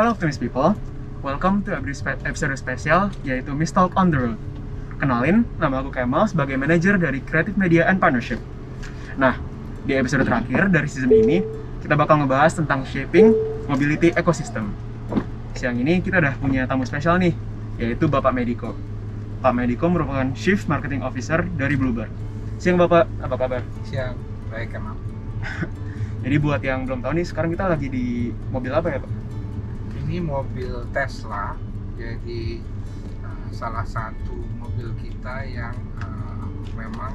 Hello Optimis People, welcome to episode spesial yaitu Miss Talk on the Road. Kenalin, nama aku Kemal sebagai manajer dari Creative Media and Partnership. Nah, di episode terakhir dari season ini, kita bakal ngebahas tentang shaping mobility ecosystem. Siang ini kita udah punya tamu spesial nih, yaitu Bapak Mediko. Pak Mediko merupakan Chief Marketing Officer dari Bluebird. Siang Bapak, apa kabar? Siang, baik Kemal. Jadi buat yang belum tahu nih, sekarang kita lagi di mobil apa ya Pak? Ini mobil Tesla, jadi uh, salah satu mobil kita yang uh, memang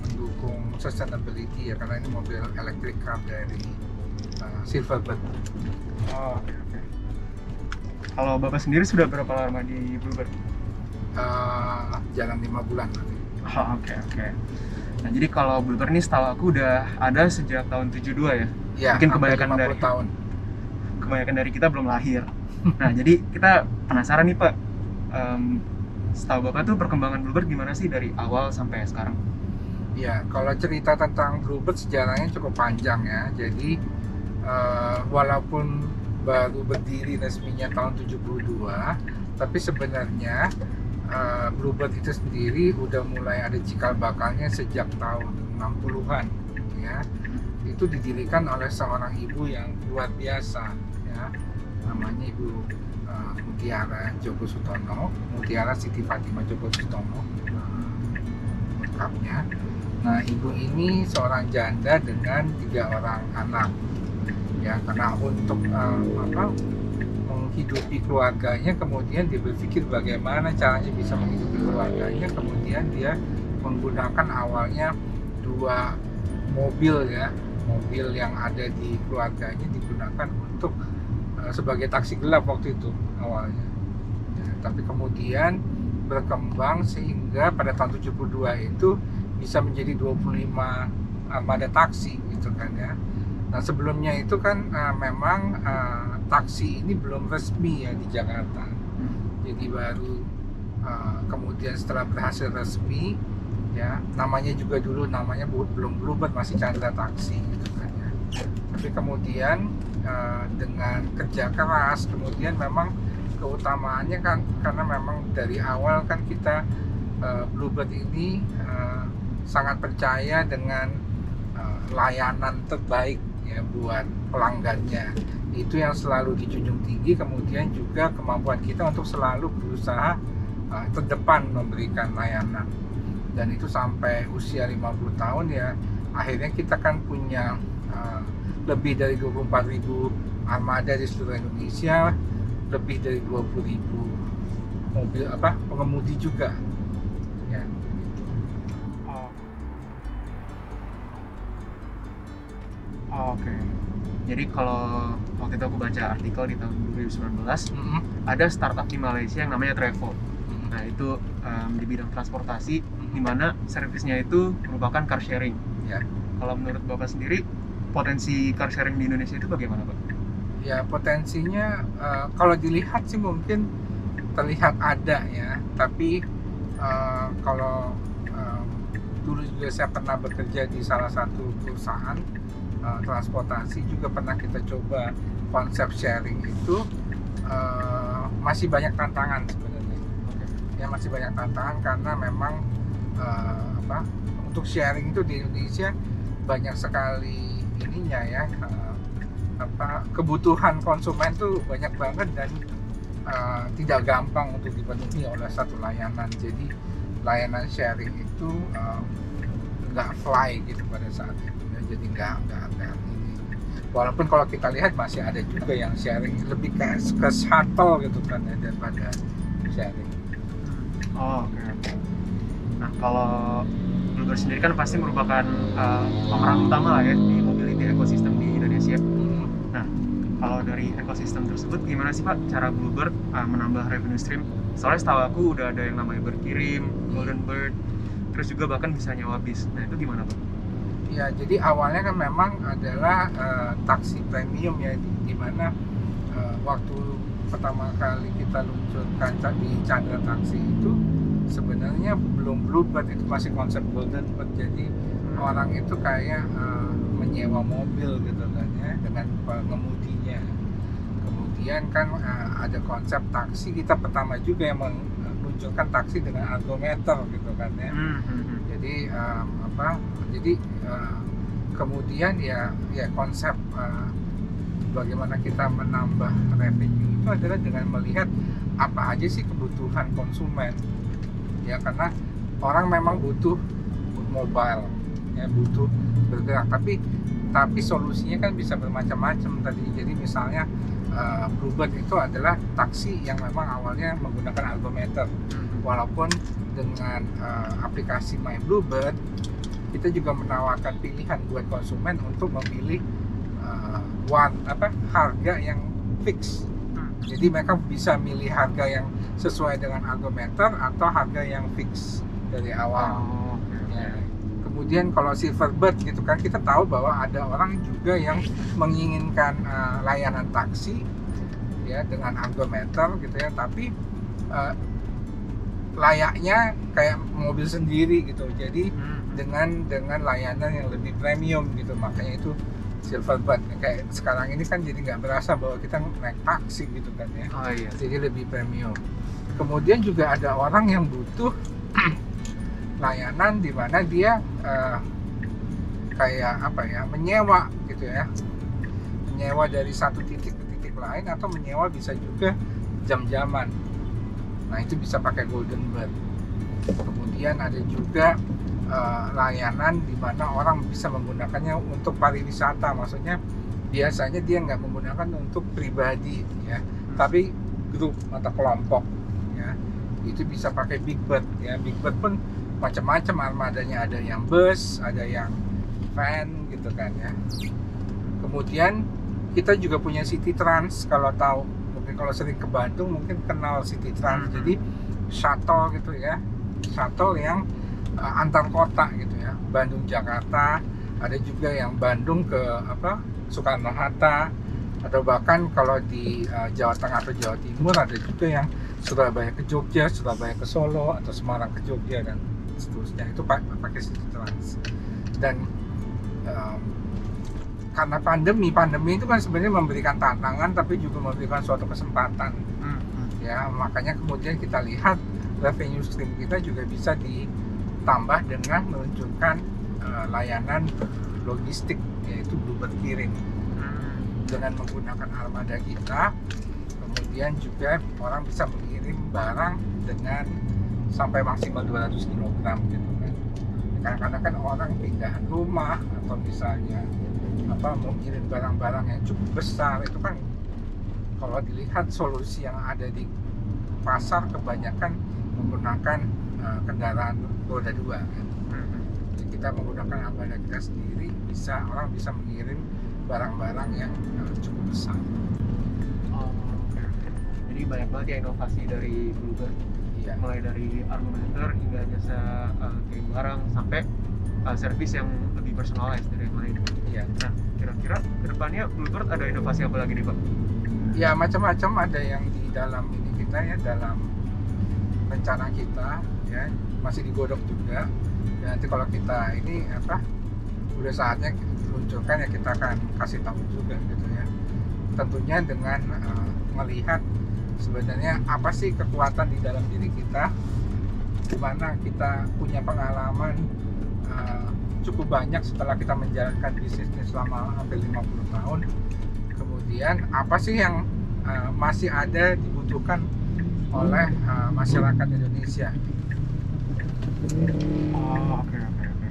mendukung sustainability ya, karena ini mobil electric car dari uh, Silverbird. Oh, oke oke. Kalau Bapak sendiri sudah berapa lama di Bluebird? Uh, jalan lima bulan nanti. Oh, oke oke. Nah, jadi kalau Bluebird ini setahu aku udah ada sejak tahun 72 ya. Ya, Mungkin kebanyakan 50 dari- tahun. Kebanyakan dari kita belum lahir. Nah, jadi kita penasaran nih, Pak. Em, setahu Bapak tuh perkembangan Bluebird gimana sih dari awal sampai sekarang? Ya, kalau cerita tentang Bluebird sejarahnya cukup panjang ya. Jadi eh, walaupun baru berdiri resminya tahun 72, tapi sebenarnya eh, Bluebird itu sendiri udah mulai ada cikal bakalnya sejak tahun 60-an ya. Itu didirikan oleh seorang ibu yang luar biasa ya. Namanya Ibu eh, Mutiara Joko Sutono, Mutiara Siti Fatimah Joko Sutono eh, lengkapnya. Nah, ibu ini seorang janda dengan tiga orang anak. Ya, karena untuk eh, apa menghidupi keluarganya, kemudian dia berpikir bagaimana caranya bisa menghidupi keluarganya, kemudian dia menggunakan awalnya dua mobil ya, mobil yang ada di keluarganya digunakan untuk eh, sebagai taksi gelap waktu itu awalnya. Ya, tapi kemudian berkembang sehingga pada tahun 72 itu bisa menjadi 25 armada taksi gitu kan ya. Nah sebelumnya itu kan eh, memang eh, taksi ini belum resmi ya di Jakarta. Jadi baru eh, kemudian setelah berhasil resmi ya namanya juga dulu namanya belum Bluebird masih Chandra Taksi gitu kan ya. Tapi kemudian eh, dengan kerja keras. Kemudian memang keutamaannya kan karena memang dari awal kan kita eh, Bluebird ini eh, sangat percaya dengan layanan terbaik ya buat pelanggannya. Itu yang selalu dijunjung tinggi kemudian juga kemampuan kita untuk selalu berusaha terdepan memberikan layanan. Dan itu sampai usia 50 tahun ya akhirnya kita kan punya lebih dari 24.000 armada di seluruh Indonesia lebih dari 20.000 mobil apa pengemudi juga ya Oh. Oh, Oke. Jadi kalau waktu itu aku baca artikel di tahun 2019, Mm-mm. ada startup di Malaysia yang namanya Trevo. Nah, itu em, di bidang transportasi Mm-mm. di mana servisnya itu merupakan car sharing. Ya. Kalau menurut Bapak sendiri, potensi car sharing di Indonesia itu bagaimana, Pak? ya potensinya eh, kalau dilihat sih mungkin terlihat ada ya. Tapi eh, kalau eh, dulu juga saya pernah bekerja di salah satu perusahaan eh, transportasi juga pernah kita coba konsep sharing itu eh, masih banyak tantangan sebenarnya. Ya masih banyak tantangan karena memang eh, apa untuk sharing itu di Indonesia banyak sekali ininya ya eh, apa kebutuhan konsumen tuh banyak banget dan eh, tidak gampang untuk dipenuhi oleh satu layanan jadi layanan sharing itu eh, nggak fly gitu pada saat itu ya. jadi nggak nggak ini walaupun kalau kita lihat masih ada juga yang sharing lebih ke, ke shuttle gitu kan ya daripada sharing Oh, oke. oke. Nah, kalau Bluebird sendiri kan pasti merupakan eh, pemeran utama lah ya di mobility ekosistem di Indonesia. Kalau dari ekosistem tersebut, gimana sih Pak cara Bluebird eh, menambah revenue stream? Soalnya setahu aku udah ada yang namanya Berkirim, Golden Bird, terus juga bahkan bisa nyawa bis. Nah, itu gimana Pak? Ya, jadi awalnya kan memang adalah eh, taksi premium ya, di, di mana eh, waktu pertama kali kita luncurkan di Chandra Taksi itu sebenarnya belum Bluebird itu masih konsep Golden Bird. Jadi orang itu kayak eh, menyewa mobil gitu kan ya dengan pengemudinya. Kemudian kan uh, ada konsep taksi kita pertama juga yang menunjukkan taksi dengan argometer gitu kan ya Hmm, hmm, hmm. jadi um, apa jadi uh, kemudian ya ya konsep uh, bagaimana kita menambah revenue itu adalah dengan melihat apa aja sih kebutuhan konsumen ya karena orang memang butuh mobile ya butuh bergerak tapi tapi solusinya kan bisa bermacam-macam tadi jadi misalnya uh, Bluebird itu adalah taksi yang memang awalnya menggunakan argometer Hmm. walaupun dengan uh, aplikasi My Bluebird kita juga menawarkan pilihan buat konsumen untuk memilih uh, one apa harga yang fix. Jadi mereka bisa milih harga yang sesuai dengan argometer atau harga yang fix dari awal Oh, oke. Ya. Kemudian kalau Silverbird gitu kan kita tahu bahwa ada orang juga yang menginginkan uh, layanan taksi ya dengan argometer gitu ya, tapi uh, layaknya kayak mobil sendiri gitu. Jadi Hmm. dengan dengan layanan yang lebih premium gitu, makanya itu Silverbird. Kayak sekarang ini kan jadi nggak berasa bahwa kita naik taksi gitu kan ya Oh iya. jadi lebih premium. Kemudian juga ada orang yang butuh layanan di mana dia eh, kayak apa ya menyewa gitu ya, menyewa dari satu titik ke titik lain atau menyewa bisa juga jam-jaman. Nah itu bisa pakai Golden Bird. Kemudian ada juga eh, layanan di mana orang bisa menggunakannya untuk pariwisata, maksudnya biasanya dia nggak menggunakan untuk pribadi ya. Tapi grup atau kelompok ya. Itu bisa pakai Big Bird ya. Big Bird pun macam-macam. Armadanya ada yang bus ada yang van gitu kan ya. Kemudian kita juga punya City Trans. Kalau tahu mungkin kalau sering ke Bandung mungkin kenal City Trans. Mhm. jadi shuttle gitu ya. Shuttle yang uh, antar kota gitu ya. Bandung Jakarta ada juga yang Bandung ke apa Soekarno Hatta atau bahkan kalau di uh, Jawa Tengah atau Jawa Timur ada juga yang Surabaya ke Jogja, Surabaya ke Solo atau Semarang ke Jogja dan seterusnya. Itu pak pakai City Trans. Dan um, karena pandemi pandemi itu kan sebenarnya memberikan tantangan tapi juga memberikan suatu kesempatan. Hmm, hmm. ya makanya kemudian kita lihat revenue stream kita juga bisa ditambah dengan menunjukkan uh, layanan logistik yaitu Bluebird kirim Hmm. dengan menggunakan armada kita kemudian juga orang bisa mengirim barang dengan sampai maksimal 200 kg gitu kan kadang-kadang kan orang pindah rumah atau misalnya apa mau kirim barang-barang yang cukup besar itu kan kalau dilihat solusi yang ada di pasar kebanyakan menggunakan uh, kendaraan roda dua kan. Hmm. Jadi kita menggunakan armada kita sendiri bisa orang bisa mengirim barang-barang yang uh, cukup besar. Oh. Jadi banyak banget ya inovasi dari Bluebird Iya. mulai dari argumenter hingga jasa uh, kirim barang sampai uh, service yang lebih personalized dari yang lain. Iya. Nah, kira-kira ke depannya Bluebird ada inovasi apa lagi nih Pak? Ya macam-macam ada yang di dalam ini kita ya dalam rencana kita ya masih digodok juga. Dan nanti kalau kita ini apa udah saatnya luncurkan ya kita akan kasih tahu juga gitu ya. Tentunya dengan uh, melihat sebenarnya apa sih kekuatan di dalam diri kita di mana kita punya pengalaman uh, cukup banyak setelah kita menjalankan bisnisnya selama hampir 50 tahun kemudian apa sih yang uh, masih ada dibutuhkan oleh uh, masyarakat Indonesia Oh, oke oke oke.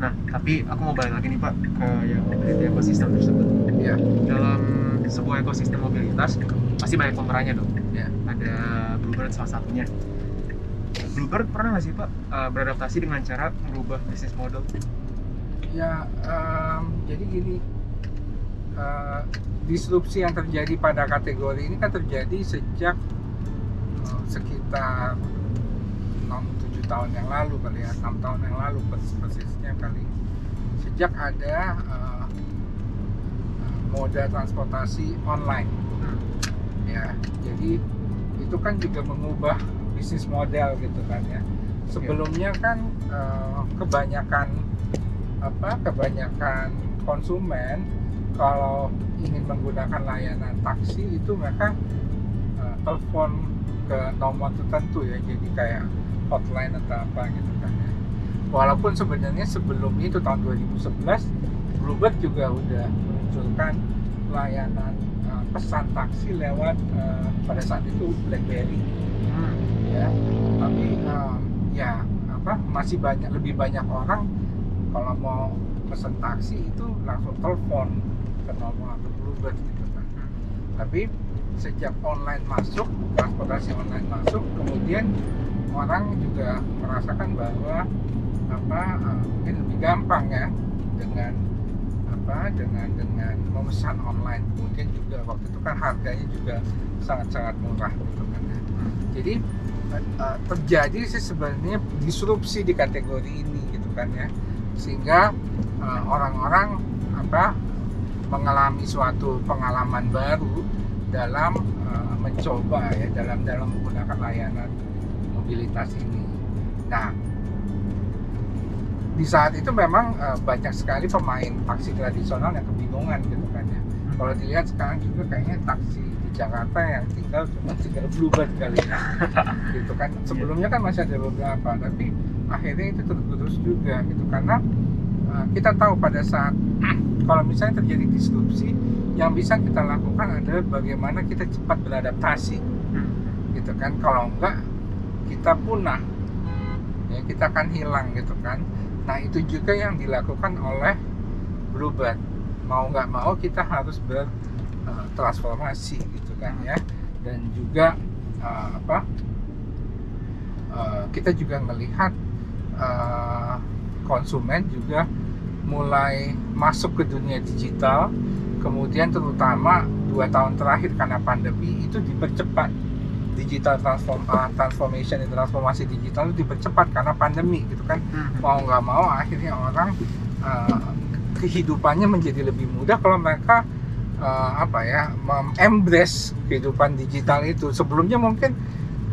Nah, tapi aku mau balik lagi nih Pak ke yang mobility ekosistem tersebut. ya Dalam sebuah ekosistem mobilitas pasti banyak pemerannya dong. Ya. Ada Bluebird salah satunya. Bluebird pernah nggak sih Pak uh, beradaptasi dengan cara merubah bisnis model? ya em, jadi gini uh, disrupsi yang terjadi pada kategori ini kan terjadi sejak uh, sekitar 6-7 tahun yang lalu kali ya 6 tahun yang lalu persis- persisnya kali. Sejak ada uh, uh, moda transportasi online. Ya jadi itu kan juga mengubah bisnis model gitu kan ya. Sebelumnya kan eh, kebanyakan apa kebanyakan konsumen kalau ingin menggunakan layanan taksi itu mereka uh, telepon ke nomor tertentu ya. Jadi kayak hotline atau apa gitu kan. Ya walaupun sebenarnya sebelum itu tahun 2011 Bluebird juga udah menunjukkan layanan uh, pesan taksi lewat uh, pada saat itu BlackBerry. Hmm. ya tapi uh, ya apa masih banyak lebih banyak orang kalau mau pesan taksi itu langsung telepon ke nomor atau Bluebird gitu kan. Tapi sejak online masuk transportasi online masuk kemudian orang juga merasakan bahwa apa uh, mungkin lebih gampang ya dengan apa dengan dengan memesan online. Kemudian juga waktu itu kan harganya juga sangat-sangat murah gitu kan ya. jadi uh, terjadi sih sebenarnya disrupsi di kategori ini gitu kan ya. Sehingga uh, orang-orang apa mengalami suatu pengalaman baru dalam uh, mencoba ya dalam dalam menggunakan layanan mobilitas ini. Nah, di saat itu memang uh, banyak sekali pemain taksi tradisional yang kebingungan gitu kan ya. Kalau dilihat sekarang juga kayaknya taksi di Jakarta yang tinggal cuma tinggal Bluebird kali ya. gitu kan. Sebelumnya kan masih ada beberapa, tapi akhirnya itu tergerus juga gitu karena uh, kita tahu pada saat kalau misalnya terjadi disrupsi yang bisa kita lakukan adalah bagaimana kita cepat beradaptasi gitu kan kalau enggak kita punah. Ya kita akan hilang gitu kan. Nah itu juga yang dilakukan oleh Bluebird mau nggak mau kita harus bertransformasi gitu kan ya. Dan juga uh, apa uh, kita juga melihat uh, konsumen juga mulai masuk ke dunia digital. Kemudian terutama dua tahun terakhir karena pandemi itu dipercepat digital transform uh, transformation dan transformasi digital itu dipercepat karena pandemi gitu kan. Mau nggak mau akhirnya orang uh, kehidupannya menjadi lebih mudah kalau mereka uh, apa ya embrace kehidupan digital itu. Sebelumnya mungkin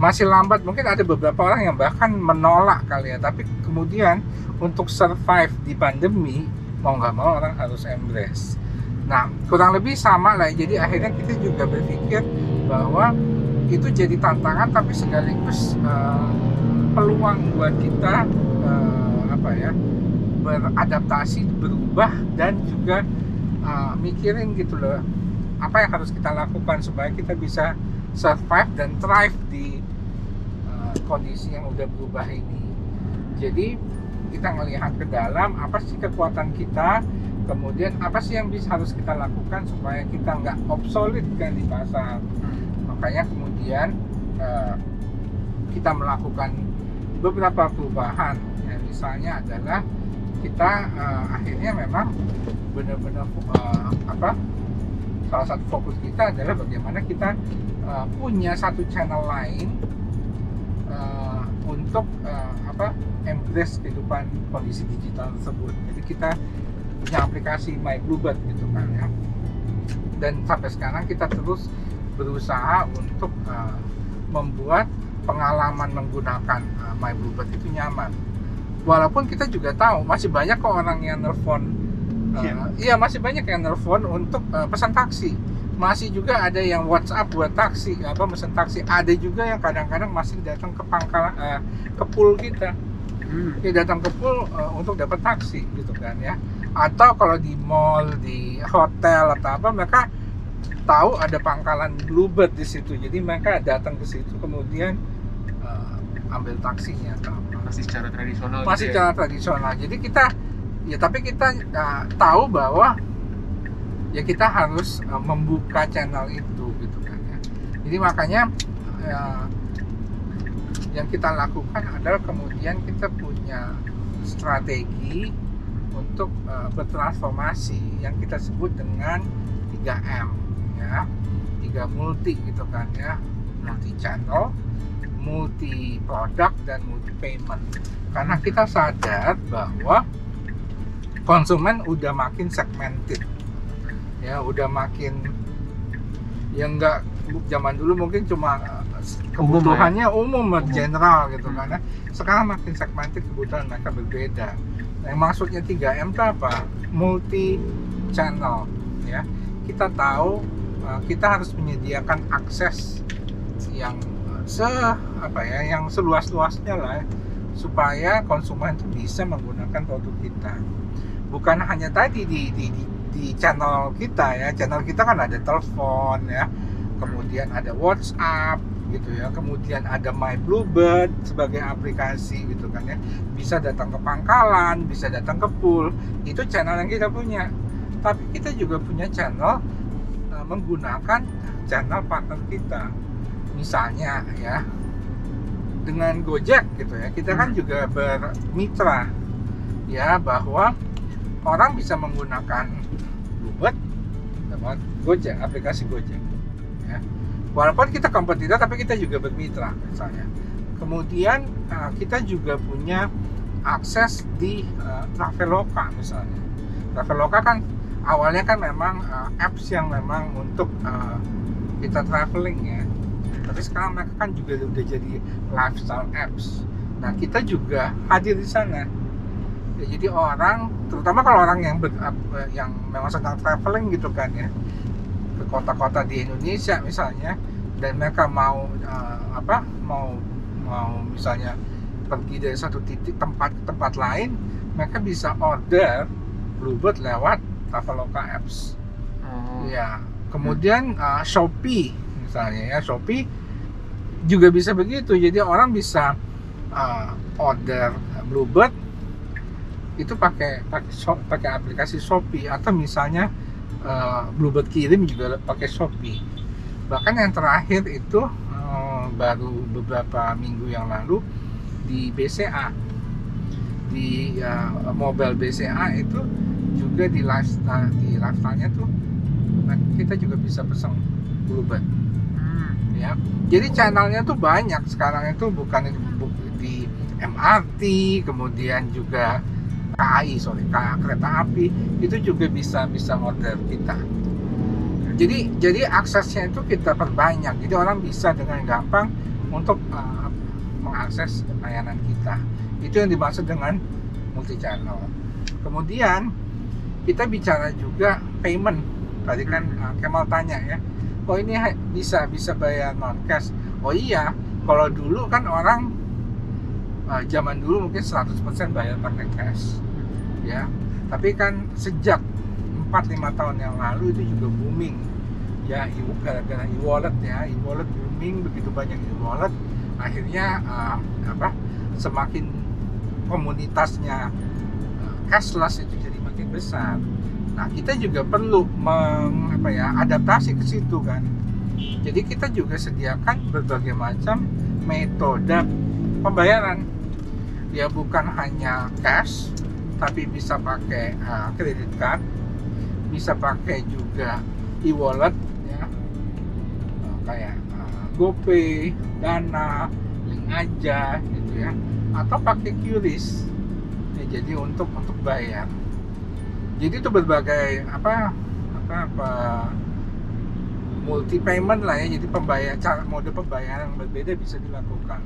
masih lambat mungkin ada beberapa orang yang bahkan menolak kali ya. Tapi kemudian untuk survive di pandemi mau nggak mau orang harus embrace. Nah kurang lebih sama lah. Jadi akhirnya kita juga berpikir bahwa itu jadi tantangan tapi sekaligus uh, peluang buat kita uh, apa ya beradaptasi berubah dan juga uh, mikirin gitu loh apa yang harus kita lakukan supaya kita bisa survive dan thrive di uh, kondisi yang udah berubah ini. Jadi kita melihat ke dalam apa sih kekuatan kita kemudian apa sih yang bisa harus kita lakukan supaya kita nggak obsolete kan di pasar makanya kemudian uh, kita melakukan beberapa perubahan. Ya, misalnya adalah kita uh, akhirnya memang benar-benar uh, apa salah satu fokus kita adalah bagaimana kita uh, punya satu channel lain uh, untuk uh, apa embrace kehidupan kondisi digital tersebut. Jadi kita punya aplikasi My Bluebird gitu kan ya. Dan sampai sekarang kita terus berusaha untuk uh, membuat pengalaman menggunakan uh, My Bluebird itu nyaman. Walaupun kita juga tahu masih banyak kok orang yang nelfon, uh, Iya. iya masih banyak yang nelfon untuk uh, pesan taksi. Masih juga ada yang WhatsApp buat taksi, apa pesan taksi. Ada juga yang kadang-kadang masih datang ke pangkalan, uh, ke pool kita Hmm. dia datang ke pool uh, untuk dapat taksi gitu kan ya atau kalau di mall di hotel atau apa mereka tahu ada pangkalan Bluebird di situ. Jadi mereka datang ke situ kemudian uh, ambil taksinya atau apa. Masih secara tradisional masih gitu ya? cara tradisional. Jadi kita ya tapi kita uh, tahu bahwa ya kita harus uh, membuka channel itu gitu kan ya. Jadi makanya uh, yang kita lakukan adalah kemudian kita punya strategi untuk uh, bertransformasi yang kita sebut dengan 3M ya tiga multi gitu kan ya multi channel multi product dan multi payment karena kita sadar bahwa konsumen udah makin segmented ya udah makin yang enggak zaman dulu mungkin cuma uh, kebutuhannya umum, Umum. general gitu Hmm. kan ya. sekarang makin segmented kebutuhan mereka berbeda yang maksudnya 3M itu apa multi channel ya kita tahu kita harus menyediakan akses yang uh, se apa ya yang seluas-luasnya lah ya, supaya konsumen itu bisa menggunakan produk kita. Bukan hanya tadi di, di, di, di channel kita ya channel kita kan ada telepon ya kemudian ada WhatsApp gitu ya kemudian ada My Bluebird sebagai aplikasi gitu kan ya. Bisa datang ke pangkalan bisa datang ke pool itu channel yang kita punya. Tapi kita juga punya channel menggunakan channel partner kita. Misalnya ya dengan Gojek gitu ya kita kan Hmm. juga bermitra ya bahwa orang bisa menggunakan Bluebird lewat Gojek aplikasi Gojek ya. Walaupun kita kompetitor tapi kita juga bermitra misalnya. Kemudian uh, kita juga punya akses di uh, Traveloka misalnya. Traveloka kan awalnya kan memang uh, apps yang memang untuk uh, kita traveling ya. Tapi sekarang mereka kan juga udah jadi lifestyle apps. Nah kita juga hadir di sana. Ya, jadi orang terutama kalau orang yang ber- uh, yang memang sedang traveling gitu kan ya ke kota-kota di Indonesia misalnya dan mereka mau uh, apa mau mau misalnya pergi dari satu titik tempat ke tempat lain mereka bisa order Bluebird lewat Traveloka apps. Oh. ya kemudian uh, Shopee misalnya ya. Shopee juga bisa begitu. Jadi orang bisa uh, order Bluebird itu pakai pakai shop- pakai aplikasi Shopee. Atau misalnya uh, Bluebird kirim juga pakai Shopee. Bahkan yang terakhir itu uh, baru beberapa minggu yang lalu di BCA di uh, mobile BCA itu juga di lifestyle di lifestyle-nya tuh nah, kita juga bisa pesan Bluebird Hmm. ya. Jadi channelnya tuh banyak. Sekarang itu bukan bu- di MRT kemudian juga KAI sorry K- kereta api itu juga bisa bisa order kita. Jadi jadi aksesnya itu kita perbanyak. Jadi orang bisa dengan gampang untuk uh, mengakses layanan kita. Itu yang dimaksud dengan multi channel kemudian kita bicara juga payment. Tadi kan uh, Kemal tanya ya oh ini bisa bisa bayar non cash oh iya. Kalau dulu kan orang uh, zaman dulu mungkin 100% bayar pakai cash. Ya tapi kan sejak 4-5 tahun yang lalu itu juga booming. Ya gara-gara e-wallet ya e-wallet booming begitu banyak e-wallet akhirnya uh, apa semakin komunitasnya uh, cashless itu jadi makin besar. Nah kita juga perlu meng, apa ya adaptasi ke situ kan. Jadi kita juga sediakan berbagai macam metode pembayaran. Ya bukan hanya cash tapi bisa pakai uh, credit card bisa pakai juga e-wallet ya. Uh, kayak uh, GoPay, Dana, link aja gitu ya. Atau pakai QRIS ya, jadi untuk untuk bayar jadi itu berbagai apa apa apa multi payment lah ya. Jadi pembayar cara mode pembayaran yang berbeda bisa dilakukan.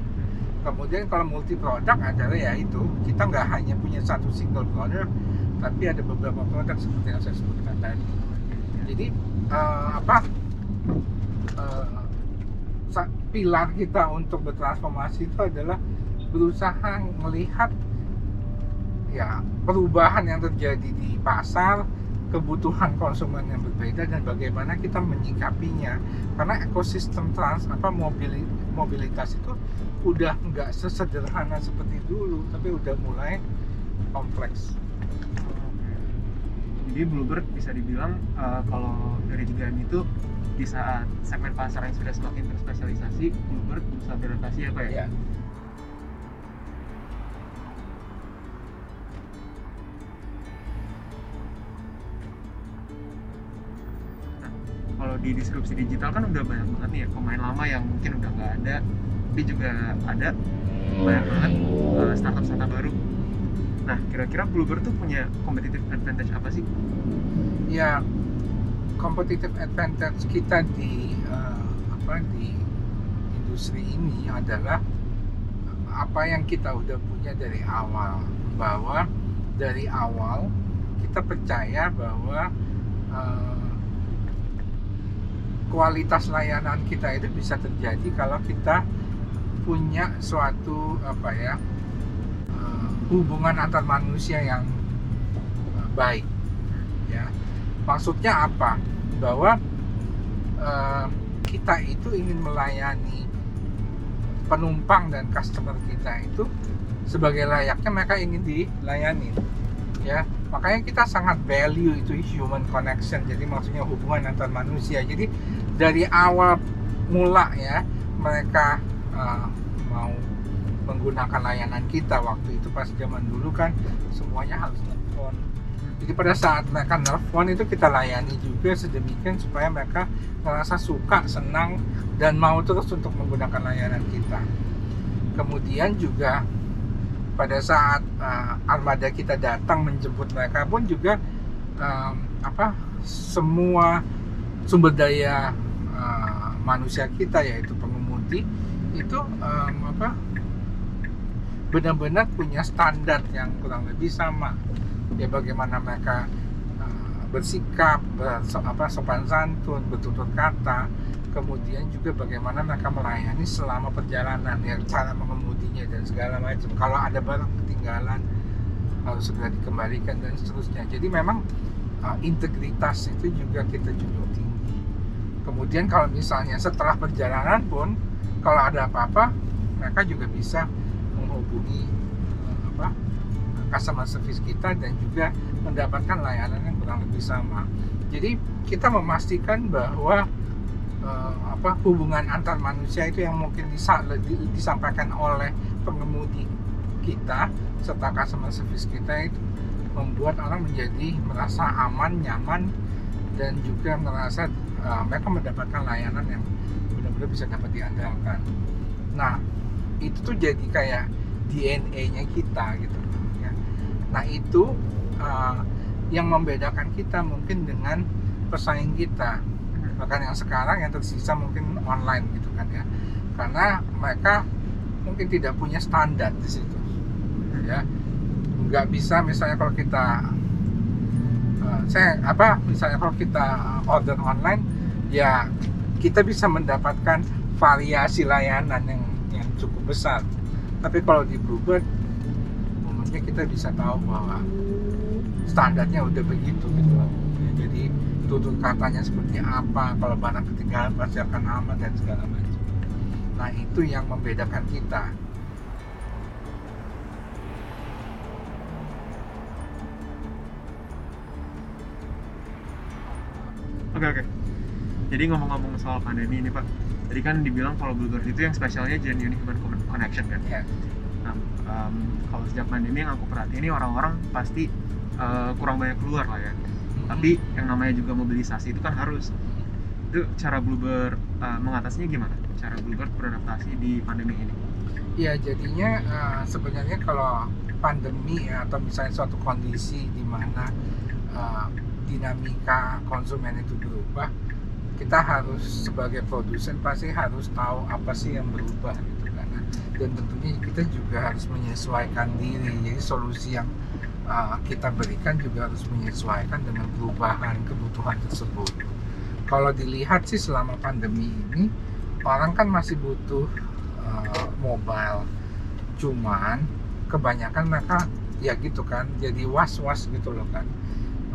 Kemudian kalau multi produk adalah ya itu kita nggak hanya punya satu single product tapi ada beberapa produk seperti yang saya sebutkan tadi. Jadi eh, apa sa- pilar kita untuk bertransformasi itu adalah berusaha melihat ya perubahan yang terjadi di pasar kebutuhan konsumen yang berbeda dan bagaimana kita menyikapinya. Karena ekosistem trans apa mobili- mobilitas itu udah nggak sesederhana seperti dulu tapi udah mulai kompleks. Jadi Bluebird bisa dibilang uh, kalau dari 3M itu di saat segmen pasar yang sudah semakin terspesialisasi, Bluebird berusaha beradaptasi Pak ya? ya di disrupsi digital kan udah banyak banget nih ya pemain lama yang mungkin udah nggak ada, tapi juga ada banyak banget uh, startup-startup baru. Nah, kira-kira Bluebird tuh punya competitive advantage apa sih? ya competitive advantage kita di eh, apa di industri ini adalah apa yang kita udah punya dari awal bahwa dari awal kita percaya bahwa eh, kualitas layanan kita itu bisa terjadi kalau kita punya suatu apa ya eh, hubungan antar manusia yang eh, baik. Ya. Maksudnya apa? Bahwa eh, kita itu ingin melayani penumpang dan customer kita itu sebagai layaknya mereka ingin dilayani. Ya. Makanya kita sangat value itu human connection. Jadi maksudnya hubungan antar manusia. Jadi dari awal mula ya mereka uh, mau menggunakan layanan kita waktu itu pas zaman dulu kan semuanya harus nelfon jadi pada saat mereka nelfon itu kita layani juga sedemikian supaya mereka merasa suka senang dan mau terus untuk menggunakan layanan kita. Kemudian juga pada saat uh, armada kita datang menjemput mereka pun juga um, apa semua sumber daya uh, manusia kita yaitu pengemudi itu um, apa benar-benar punya standar yang kurang lebih sama. Ya bagaimana mereka uh, bersikap ber, apa sopan santun bertutur kata. Kemudian juga bagaimana mereka melayani selama perjalanan ya cara mengemudinya dan segala macam. Kalau ada barang ketinggalan harus segera dikembalikan dan seterusnya. Jadi memang uh, integritas itu juga kita junjung tinggi kemudian kalau misalnya setelah perjalanan pun kalau ada apa-apa mereka juga bisa menghubungi uh, apa customer service kita dan juga mendapatkan layanan yang kurang lebih sama. Jadi kita memastikan bahwa uh, apa hubungan antar manusia itu yang mungkin disa disampaikan oleh pengemudi kita serta customer service kita itu membuat orang menjadi merasa aman, nyaman dan juga merasa uh, mereka mendapatkan layanan yang benar-benar bisa dapat diandalkan. Nah, itu tuh jadi kayak DNA-nya kita gitu ya. Nah, itu uh, yang membedakan kita mungkin dengan pesaing kita bahkan yang sekarang yang tersisa mungkin online gitu kan ya karena mereka mungkin tidak punya standar di situ ya nggak bisa misalnya kalau kita uh, saya apa misalnya kalau kita order online ya kita bisa mendapatkan variasi layanan yang yang cukup besar. Tapi kalau di Bluebird momennya kita bisa tahu bahwa standarnya udah begitu gitu ya, jadi tutur katanya seperti apa kalau barang ketinggalan pasti akan aman dan segala macam. Nah itu yang membedakan kita. Oke oke. Jadi ngomong-ngomong soal pandemi ini Pak, tadi kan dibilang kalau Bluebird itu yang spesialnya genuine human connection kan. ya Nah, um, kalau sejak pandemi yang aku perhatiin ini orang-orang pasti uh, kurang banyak keluar lah ya. Tapi yang namanya juga mobilisasi itu kan harus. Itu cara Bluebird uh, mengatasinya gimana? Cara Bluebird beradaptasi di pandemi ini? ya jadinya uh, sebenarnya kalau pandemi ya, atau misalnya suatu kondisi di mana uh, dinamika konsumen itu berubah kita harus sebagai produsen pasti harus tahu apa sih yang berubah gitu kan. Dan tentunya kita juga harus menyesuaikan diri. Jadi solusi yang uh, kita berikan juga harus menyesuaikan dengan perubahan kebutuhan tersebut. Kalau dilihat sih selama pandemi ini orang kan masih butuh uh, mobile. Cuman kebanyakan mereka ya gitu kan jadi was-was gitu loh kan.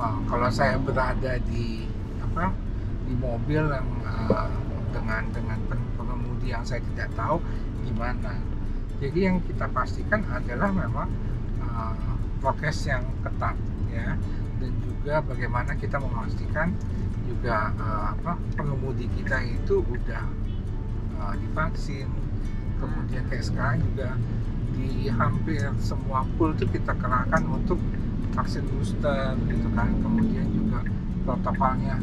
Uh, kalau saya berada di apa di mobil yang uh, dengan dengan pen- pengemudi yang saya tidak tahu gimana. Jadi yang kita pastikan adalah memang uh, prokes yang ketat ya. Dan juga bagaimana kita memastikan juga uh, apa pengemudi kita itu udah uh, divaksin. Kemudian kayak juga di hampir semua pool itu kita kerahkan untuk vaksin booster gitu kan. Kemudian juga protokolnya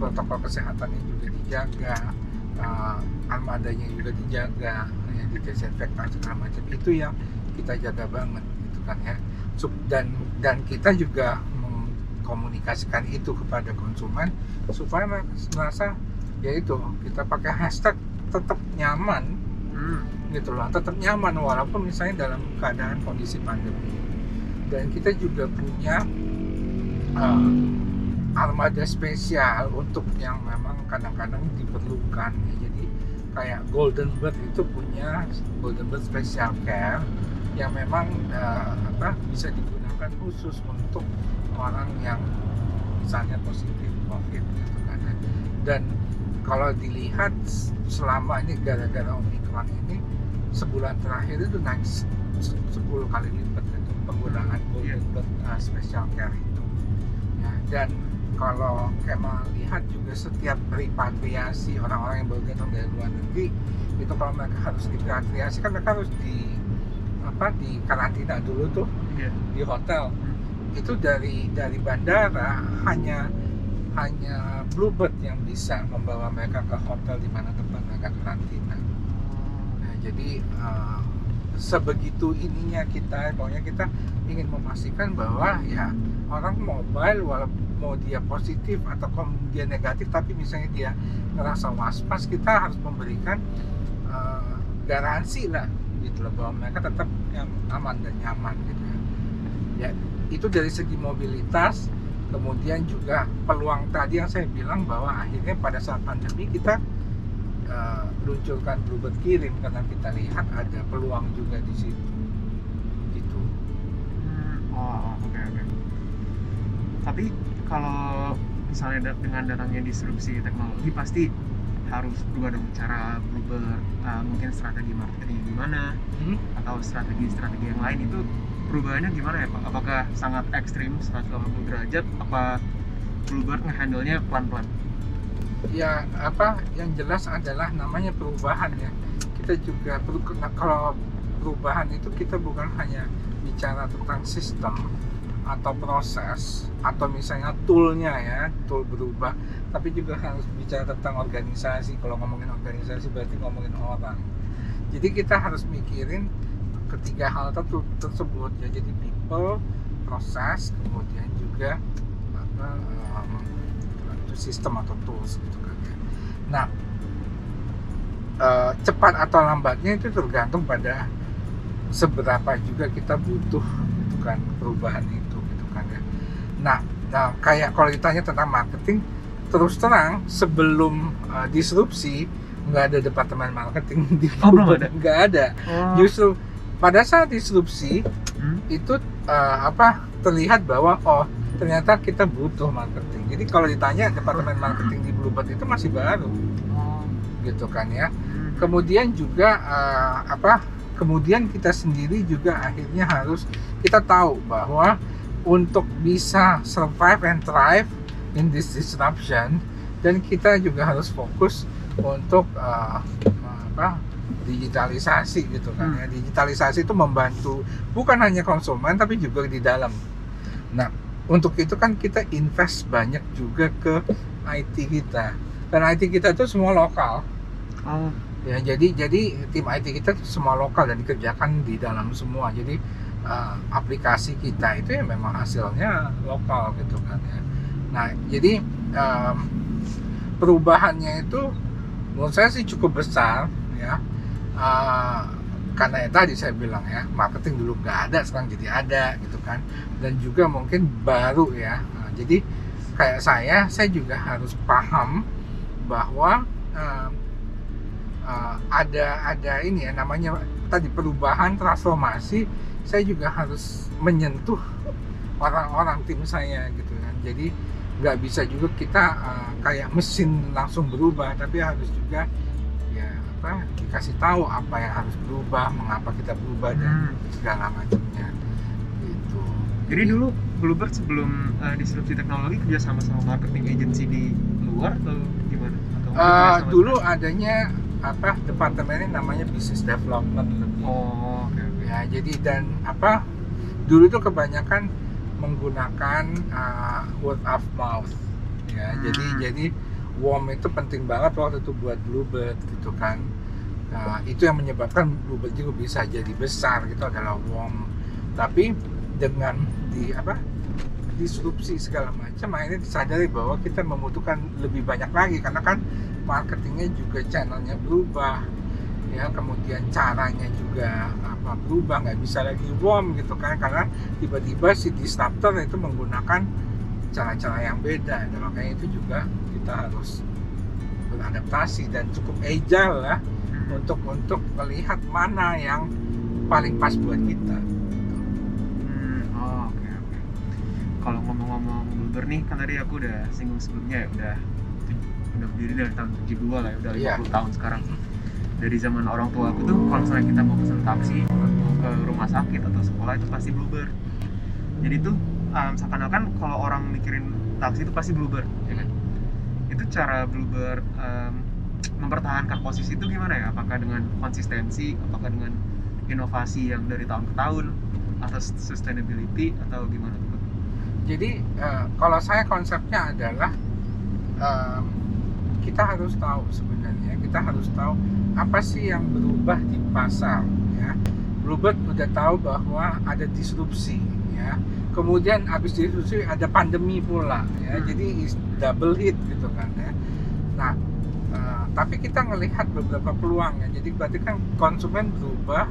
protokol kesehatannya juga dijaga uh, armadanya juga dijaga ya, didesinfektan segala macam. Itu yang kita jaga banget gitu kan ya. Dan dan kita juga mengkomunikasikan itu kepada konsumen supaya merasa ya itu kita pakai hashtag tetap nyaman Hmm. gitu loh tetap nyaman walaupun misalnya dalam keadaan kondisi pandemi. Dan kita juga punya uh, armada spesial untuk yang memang kadang-kadang diperlukan ya. jadi kayak Golden Bird itu punya Golden Bird Special Care yang memang uh, apa bisa digunakan khusus untuk orang yang misalnya positif COVID gitu kan ya. dan kalau dilihat selama ini gara-gara Omicron ini sebulan terakhir itu naik 10 kali lipat itu penggunaan Golden Iya. Bird uh, Special Care itu ya dan kalau Kemal lihat juga setiap repatriasi orang-orang yang baru datang dari luar negeri itu kalau mereka harus repatriasi kan mereka harus di apa di karantina dulu tuh Iya. di hotel itu dari dari bandara hanya hanya Bluebird yang bisa membawa mereka ke hotel di mana tempat mereka karantina. Nah, jadi eh, sebegitu ininya kita, pokoknya kita ingin memastikan bahwa ya orang mobile walaupun mau dia positif atau dia negatif, tapi misalnya dia ngerasa was-was, kita harus memberikan eh, garansi lah gitu loh bahwa mereka tetap yang aman dan nyaman gitu ya. Ya itu dari segi mobilitas, kemudian juga peluang tadi yang saya bilang bahwa akhirnya pada saat pandemi kita uh, luncurkan Bluebird kirim karena kita lihat ada peluang juga di situ gitu Hmm, Oh, oke oke. Tapi kalau misalnya dengan datangnya disrupsi teknologi pasti harus berubah dong cara berubah uh, mungkin strategi marketingnya gimana Hmm? atau strategi-strategi yang lain itu perubahannya gimana ya Pak? Apakah sangat ekstrim 180 derajat? Apa Bluebird ngehandle-nya pelan-pelan? ya apa yang jelas adalah namanya perubahan ya kita juga perlu nah, kalau perubahan itu kita bukan hanya bicara tentang sistem atau proses atau misalnya toolnya ya tool berubah tapi juga harus bicara tentang organisasi kalau ngomongin organisasi berarti ngomongin orang jadi kita harus mikirin ketiga hal tersebut ya jadi people proses kemudian juga apa itu sistem atau tools gitu kan ya. Nah, eh, cepat atau lambatnya itu tergantung pada seberapa juga kita butuh gitu kan perubahan itu gitu kan ya. Nah, nah kayak kalau ditanya tentang marketing terus terang sebelum eh, disrupsi nggak ada departemen marketing di Oh, belum ada? nggak ada Oh, justru pada saat disrupsi hmm? itu eh, apa terlihat bahwa oh ternyata kita butuh marketing. Jadi kalau ditanya departemen marketing di Bluebird itu masih baru Oh, gitu kan ya. hmm. Kemudian juga eh, apa? Kemudian kita sendiri juga akhirnya harus kita tahu bahwa untuk bisa survive and thrive in this disruption dan kita juga harus fokus untuk eh, apa? digitalisasi gitu kan ya. Digitalisasi itu membantu bukan hanya konsumen tapi juga di dalam. Nah, untuk itu kan kita invest banyak juga ke IT kita. Dan IT kita itu semua lokal. Oh, Ya, jadi jadi tim IT kita semua lokal dan dikerjakan di dalam semua. Jadi eh, aplikasi kita itu ya memang hasilnya lokal gitu kan ya. Nah, jadi em, perubahannya itu menurut saya sih cukup besar ya. Eh, karena ya tadi saya bilang ya marketing dulu nggak ada sekarang jadi ada gitu kan dan juga mungkin baru ya Nah, jadi kayak saya saya juga harus paham bahwa em, uh, ada ada ini ya namanya tadi perubahan transformasi saya juga harus menyentuh orang-orang tim saya gitu kan jadi nggak bisa juga kita uh, kayak mesin langsung berubah tapi harus juga ya apa dikasih tahu apa yang harus berubah mengapa kita berubah dan Hmm. segala macamnya gitu Jadi dulu Bluebird sebelum uh, disrupsi teknologi kerja sama sama marketing agency di luar atau gimana? Atau Uh, dulu adanya apa departemennya namanya business development lebih Oh. Ya jadi dan apa dulu itu kebanyakan menggunakan uh, word of mouth. Ya Hmm. jadi jadi warm itu penting banget waktu itu buat Bluebird gitu kan. Nah, itu yang menyebabkan Bluebird juga bisa jadi besar gitu adalah warm. Tapi dengan di apa disrupsi segala macam akhirnya disadari bahwa kita membutuhkan lebih banyak lagi. Karena kan marketingnya juga channelnya berubah ya kemudian caranya juga apa berubah nggak bisa lagi warm gitu kan karena tiba-tiba si disruptor itu menggunakan cara-cara yang beda dan makanya itu juga kita harus beradaptasi dan cukup agile lah Hmm. untuk untuk melihat mana yang paling pas buat kita Hmm, oh, oke oke. Kalau ngomong-ngomong Bluebird nih, kan tadi aku udah singgung sebelumnya ya udah udah berdiri dari tahun 72 lah ya, udah 50 Iya. tahun sekarang. Dari zaman orang tua aku tuh, kalau misalnya kita mau pesen taksi, mau ke rumah sakit atau sekolah itu pasti Bluebird. Jadi tuh um, seakan-akan kalau orang mikirin taksi itu pasti Bluebird, ya kan? Itu cara Bluebird um, mempertahankan posisi itu gimana ya? Apakah dengan konsistensi, apakah dengan inovasi yang dari tahun ke tahun, atau sustainability atau gimana tuh? Jadi eh, kalau saya konsepnya adalah em, kita harus tahu sebenarnya kita harus tahu apa sih yang berubah di pasar ya? Bluebird udah tahu bahwa ada disrupsi ya. Kemudian habis disrupsi ada pandemi pula ya. Hmm. jadi double hit gitu kan ya. Nah eh, tapi kita ngelihat beberapa peluang ya. Jadi berarti kan konsumen berubah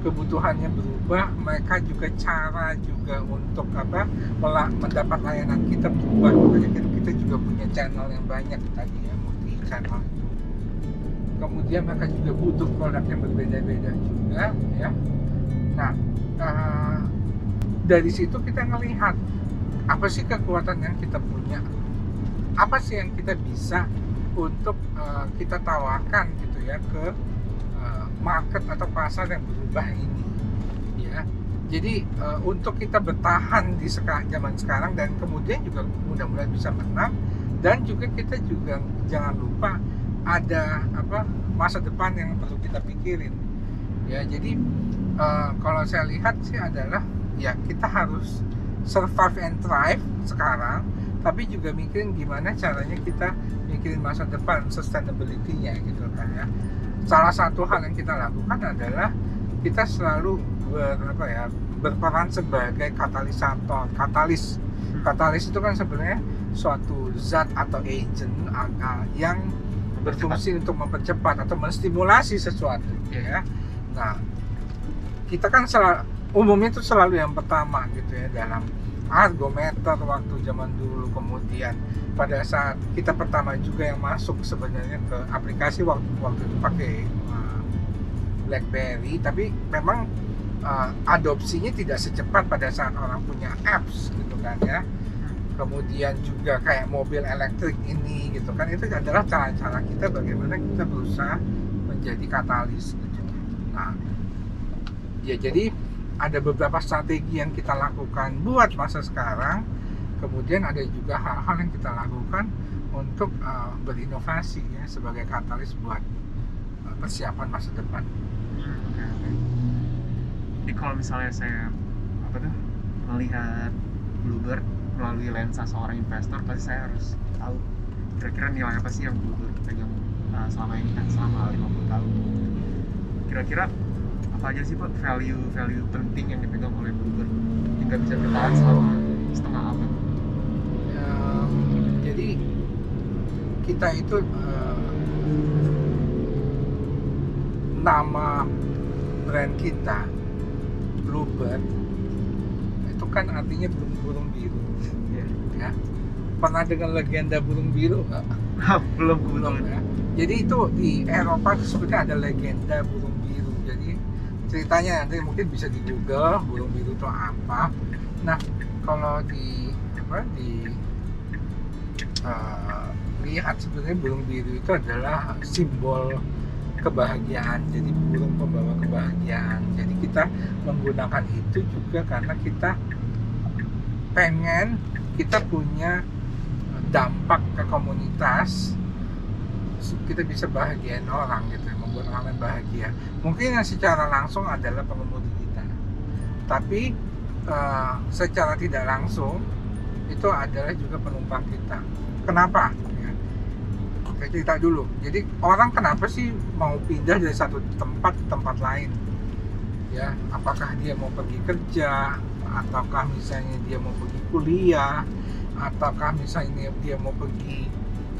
kebutuhannya berubah mereka juga cara juga untuk apa mela- mendapat layanan kita berubah. Makanya kita, kita juga punya channel yang banyak tadi ya multi channel itu kemudian mereka juga butuh produk yang berbeda-beda juga ya. Nah eh, dari situ kita ngelihat apa sih kekuatan yang kita punya? Apa sih yang kita bisa untuk eh, kita tawarkan gitu ya ke eh, market atau pasar yang berubah ini ya. Jadi eh, untuk kita bertahan di seka- zaman sekarang dan kemudian juga mudah-mudahan bisa menang dan juga kita juga jangan lupa ada apa masa depan yang perlu kita pikirin. Ya jadi eh, kalau saya lihat sih adalah ya kita harus survive and thrive sekarang tapi juga mikirin gimana caranya kita mikirin masa depan sustainability-nya gitu kan ya. Salah satu hal yang kita lakukan adalah kita selalu ber, apa ya berperan sebagai katalisator katalis. Katalis itu kan sebenarnya suatu zat atau agent uh, uh, yang berfungsi untuk mempercepat atau menstimulasi sesuatu ya. Nah kita kan selalu, umumnya itu selalu yang pertama gitu ya dalam argometer waktu zaman dulu. Kemudian pada saat kita pertama juga yang masuk sebenarnya ke aplikasi waktu waktu itu pakai uh, BlackBerry tapi memang uh, adopsinya tidak secepat pada saat orang punya apps gitu kan ya kemudian juga kayak mobil elektrik ini gitu kan itu adalah cara-cara kita bagaimana kita berusaha menjadi katalis gitu nah ya jadi ada beberapa strategi yang kita lakukan buat masa sekarang kemudian ada juga hal-hal yang kita lakukan untuk uh, berinovasi ya sebagai katalis buat uh, persiapan masa depan Hmm, oke oke. Jadi kalau misalnya saya apa tuh melihat Bluebird melalui lensa seorang investor, pasti saya harus tahu kira-kira nilai apa sih yang Bluebird pegang uh, selama ini kan selama 50 tahun. Kira-kira apa aja sih pak value value penting yang dipegang oleh Bluebird hingga bisa bertahan selama setengah abad? Jadi kita itu eh, nama brand kita Bluebird itu kan artinya biru. Iya. ya. Pernah dengar legenda burung biru nggak? Belum belum. Ya. Jadi itu di Eropa sebenarnya ada legenda burung biru. Jadi ceritanya nanti mungkin bisa di Google burung biru itu apa. Nah kalau di apa di eh, lihat sebenarnya burung biru itu adalah simbol kebahagiaan. Jadi burung pembawa kebahagiaan. Jadi kita menggunakan itu juga karena kita pengen kita punya dampak ke komunitas kita bisa bahagiain orang gitu membuat orang lain bahagia. Mungkin yang secara langsung adalah pengemudi kita. Tapi eh, secara tidak langsung itu adalah juga penumpang kita. Kenapa? Ya, cerita dulu. Jadi orang kenapa sih mau pindah dari satu tempat ke tempat lain? Ya apakah dia mau pergi kerja ataukah misalnya dia mau pergi kuliah ataukah misalnya dia mau pergi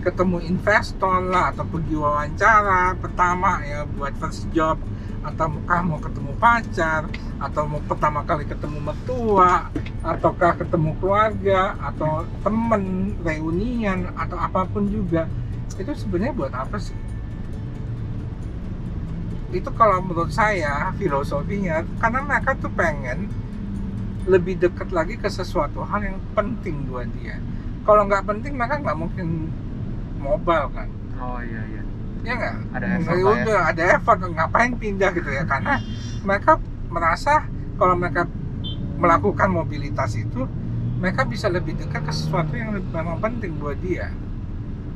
ketemu investor lah atau pergi wawancara pertama ya buat first job ataukah mau ketemu pacar atau mau pertama kali ketemu mertua ataukah ketemu keluarga atau temen reunian atau apa pun juga. Itu sebenarnya buat apa sih? Itu kalau menurut saya filosofinya karena mereka tuh pengen lebih dekat lagi ke sesuatu hal yang penting buat dia. Kalau nggak penting mereka nggak mungkin mobile kan? Oh iya iya. Ya nggak? Ada Ya effort lah ya. udah ada effort. Ngapain pindah gitu ya? Karena mereka merasa kalau mereka melakukan mobilitas itu mereka bisa lebih dekat ke sesuatu yang memang penting buat dia.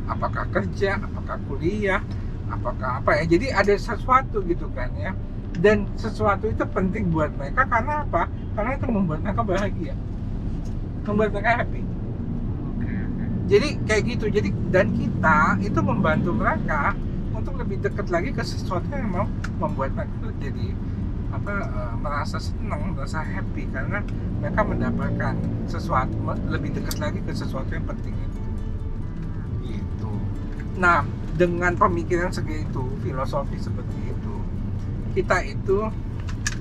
Apakah kerja apakah kuliah apakah apa ya? Jadi ada sesuatu gitu kan ya dan sesuatu itu penting buat mereka karena apa? Karena itu membuat mereka bahagia. Membuat mereka happy. Jadi kayak gitu. Jadi dan kita itu membantu mereka untuk lebih dekat lagi ke sesuatu yang mau membuat mereka tuh jadi apa eh, merasa senang merasa happy. Karena mereka mendapatkan sesuatu lebih dekat lagi ke sesuatu yang penting. Itu gitu. Nah dengan pemikiran segitu filosofi seperti itu kita itu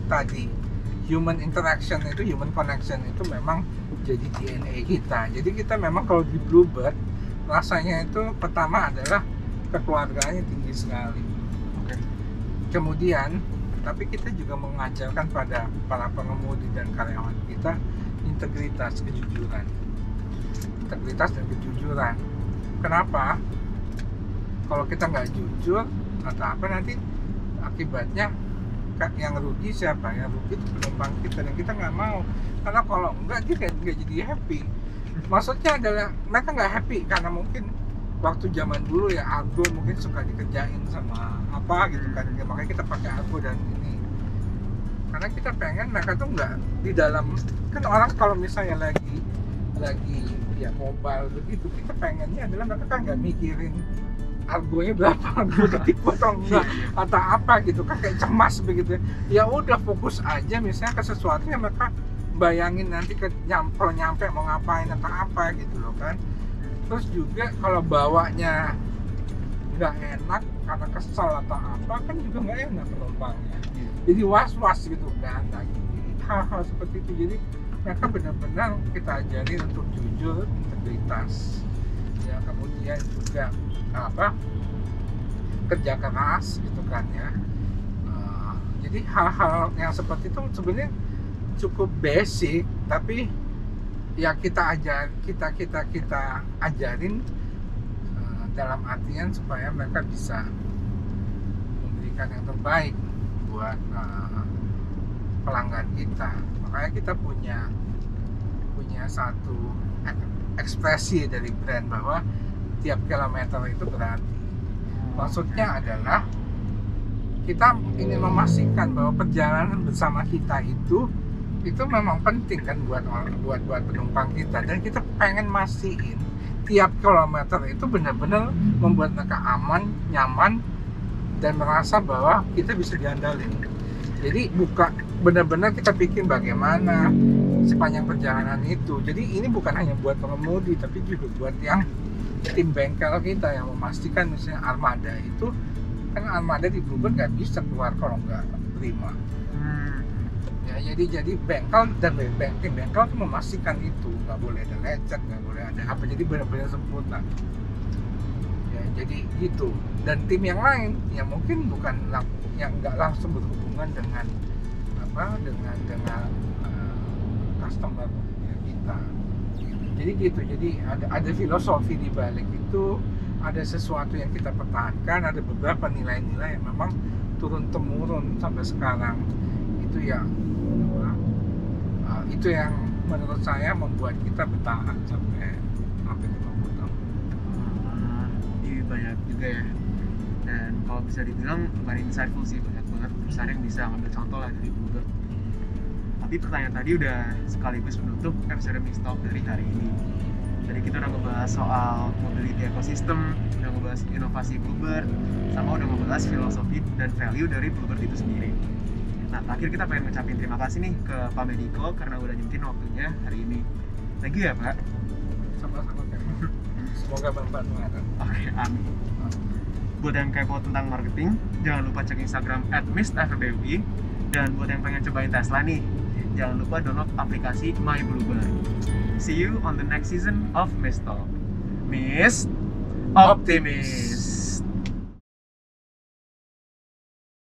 tadi human interaction itu human connection itu memang jadi DNA kita. Jadi kita memang kalau di Bluebird rasanya itu pertama adalah kekeluargaannya tinggi sekali. Oke. Kemudian tapi kita juga mengajarkan pada para pengemudi dan karyawan kita integritas kejujuran. Integritas dan kejujuran. Kenapa? Kalau kita nggak jujur atau apa nanti akibatnya yang rugi siapa? Yang rugi itu penumpang kita dan kita nggak mau. Karena kalau enggak dia kayak nggak jadi happy. Maksudnya adalah mereka nggak happy karena mungkin waktu zaman dulu ya argo mungkin suka dikerjain sama apa gitu kan. Ya, makanya kita pakai argo dan ini. Karena kita pengen mereka tuh nggak di dalam kan orang kalau misalnya lagi lagi ya mobile begitu kita pengennya adalah mereka kan nggak mikirin argonya berapa? Argo ketipu atau enggak? Atau apa gitu kan? Kayak cemas begitu ya. Udah fokus aja misalnya ke sesuatu yang mereka bayangin nanti ke nyampe nyampe mau ngapain atau apa gitu loh kan. Terus juga kalau bawanya nggak enak karena kesel atau apa kan juga nggak enak penumpangnya. Jadi was was gitu kan nah, hal-hal seperti itu. Jadi mereka benar-benar kita ajarin untuk jujur integritas. Ya kemudian juga apa kerja keras gitu kan ya. Eh, jadi hal-hal yang seperti itu sebenarnya cukup basic tapi ya kita ajar kita kita kita ajarin eh, dalam artian supaya mereka bisa memberikan yang terbaik buat eh, pelanggan kita. Makanya kita punya punya satu ek- ekspresi dari brand bahwa tiap kilometer itu berarti. Maksudnya adalah kita ingin memastikan bahwa perjalanan bersama kita itu itu memang penting kan buat buat buat penumpang kita. Dan kita pengen mastiin tiap kilometer itu benar-benar membuat mereka aman nyaman dan merasa bahwa kita bisa diandalin. Jadi buka benar-benar kita pikir bagaimana sepanjang perjalanan itu. Jadi ini bukan hanya buat pengemudi tapi juga buat yang tim bengkel kita yang memastikan misalnya armada itu kan armada di Bluebird nggak bisa keluar kalau nggak terima Hmm, ya jadi jadi bengkel dan beng- beng- tim bengkel tuh memastikan itu. Nggak boleh ada lecet nggak boleh ada apa. Jadi benar-benar sempurna. Ya jadi gitu. Dan tim yang lain yang mungkin bukan yang nggak langsung berhubungan dengan apa dengan dengan eh, customer ya, kita jadi gitu jadi ada ada filosofi di balik itu ada sesuatu yang kita pertahankan ada beberapa nilai-nilai yang memang turun temurun sampai sekarang. Itu yang uh, itu yang menurut saya membuat kita bertahan sampai hampir 50 tahun. Ah, Iya banyak juga ya. Dan kalau bisa dibilang lumayan insightful sih banyak banget perusahaan yang bisa ngambil contoh lah dari Tapi pertanyaan tadi udah sekaligus menutup episode Mixtalk dari hari ini. Jadi kita udah ngebahas soal mobility ecosystem udah ngebahas inovasi Bluebird sama udah ngebahas filosofi dan value dari Bluebird itu sendiri. Nah terakhir kita pengen ngucapin terima kasih nih ke Pak Mediko karena udah nyempetin waktunya hari ini. Thank you ya Pak. Sama-sama Kak. semoga bermanfaat oke amin. Buat yang kepo tentang marketing, jangan lupa cek Instagram at. Dan buat yang pengen cobain Tesla nih, jangan lupa download aplikasi My Bluebird. See you on the next season of Mist Talk. Mist Optimis.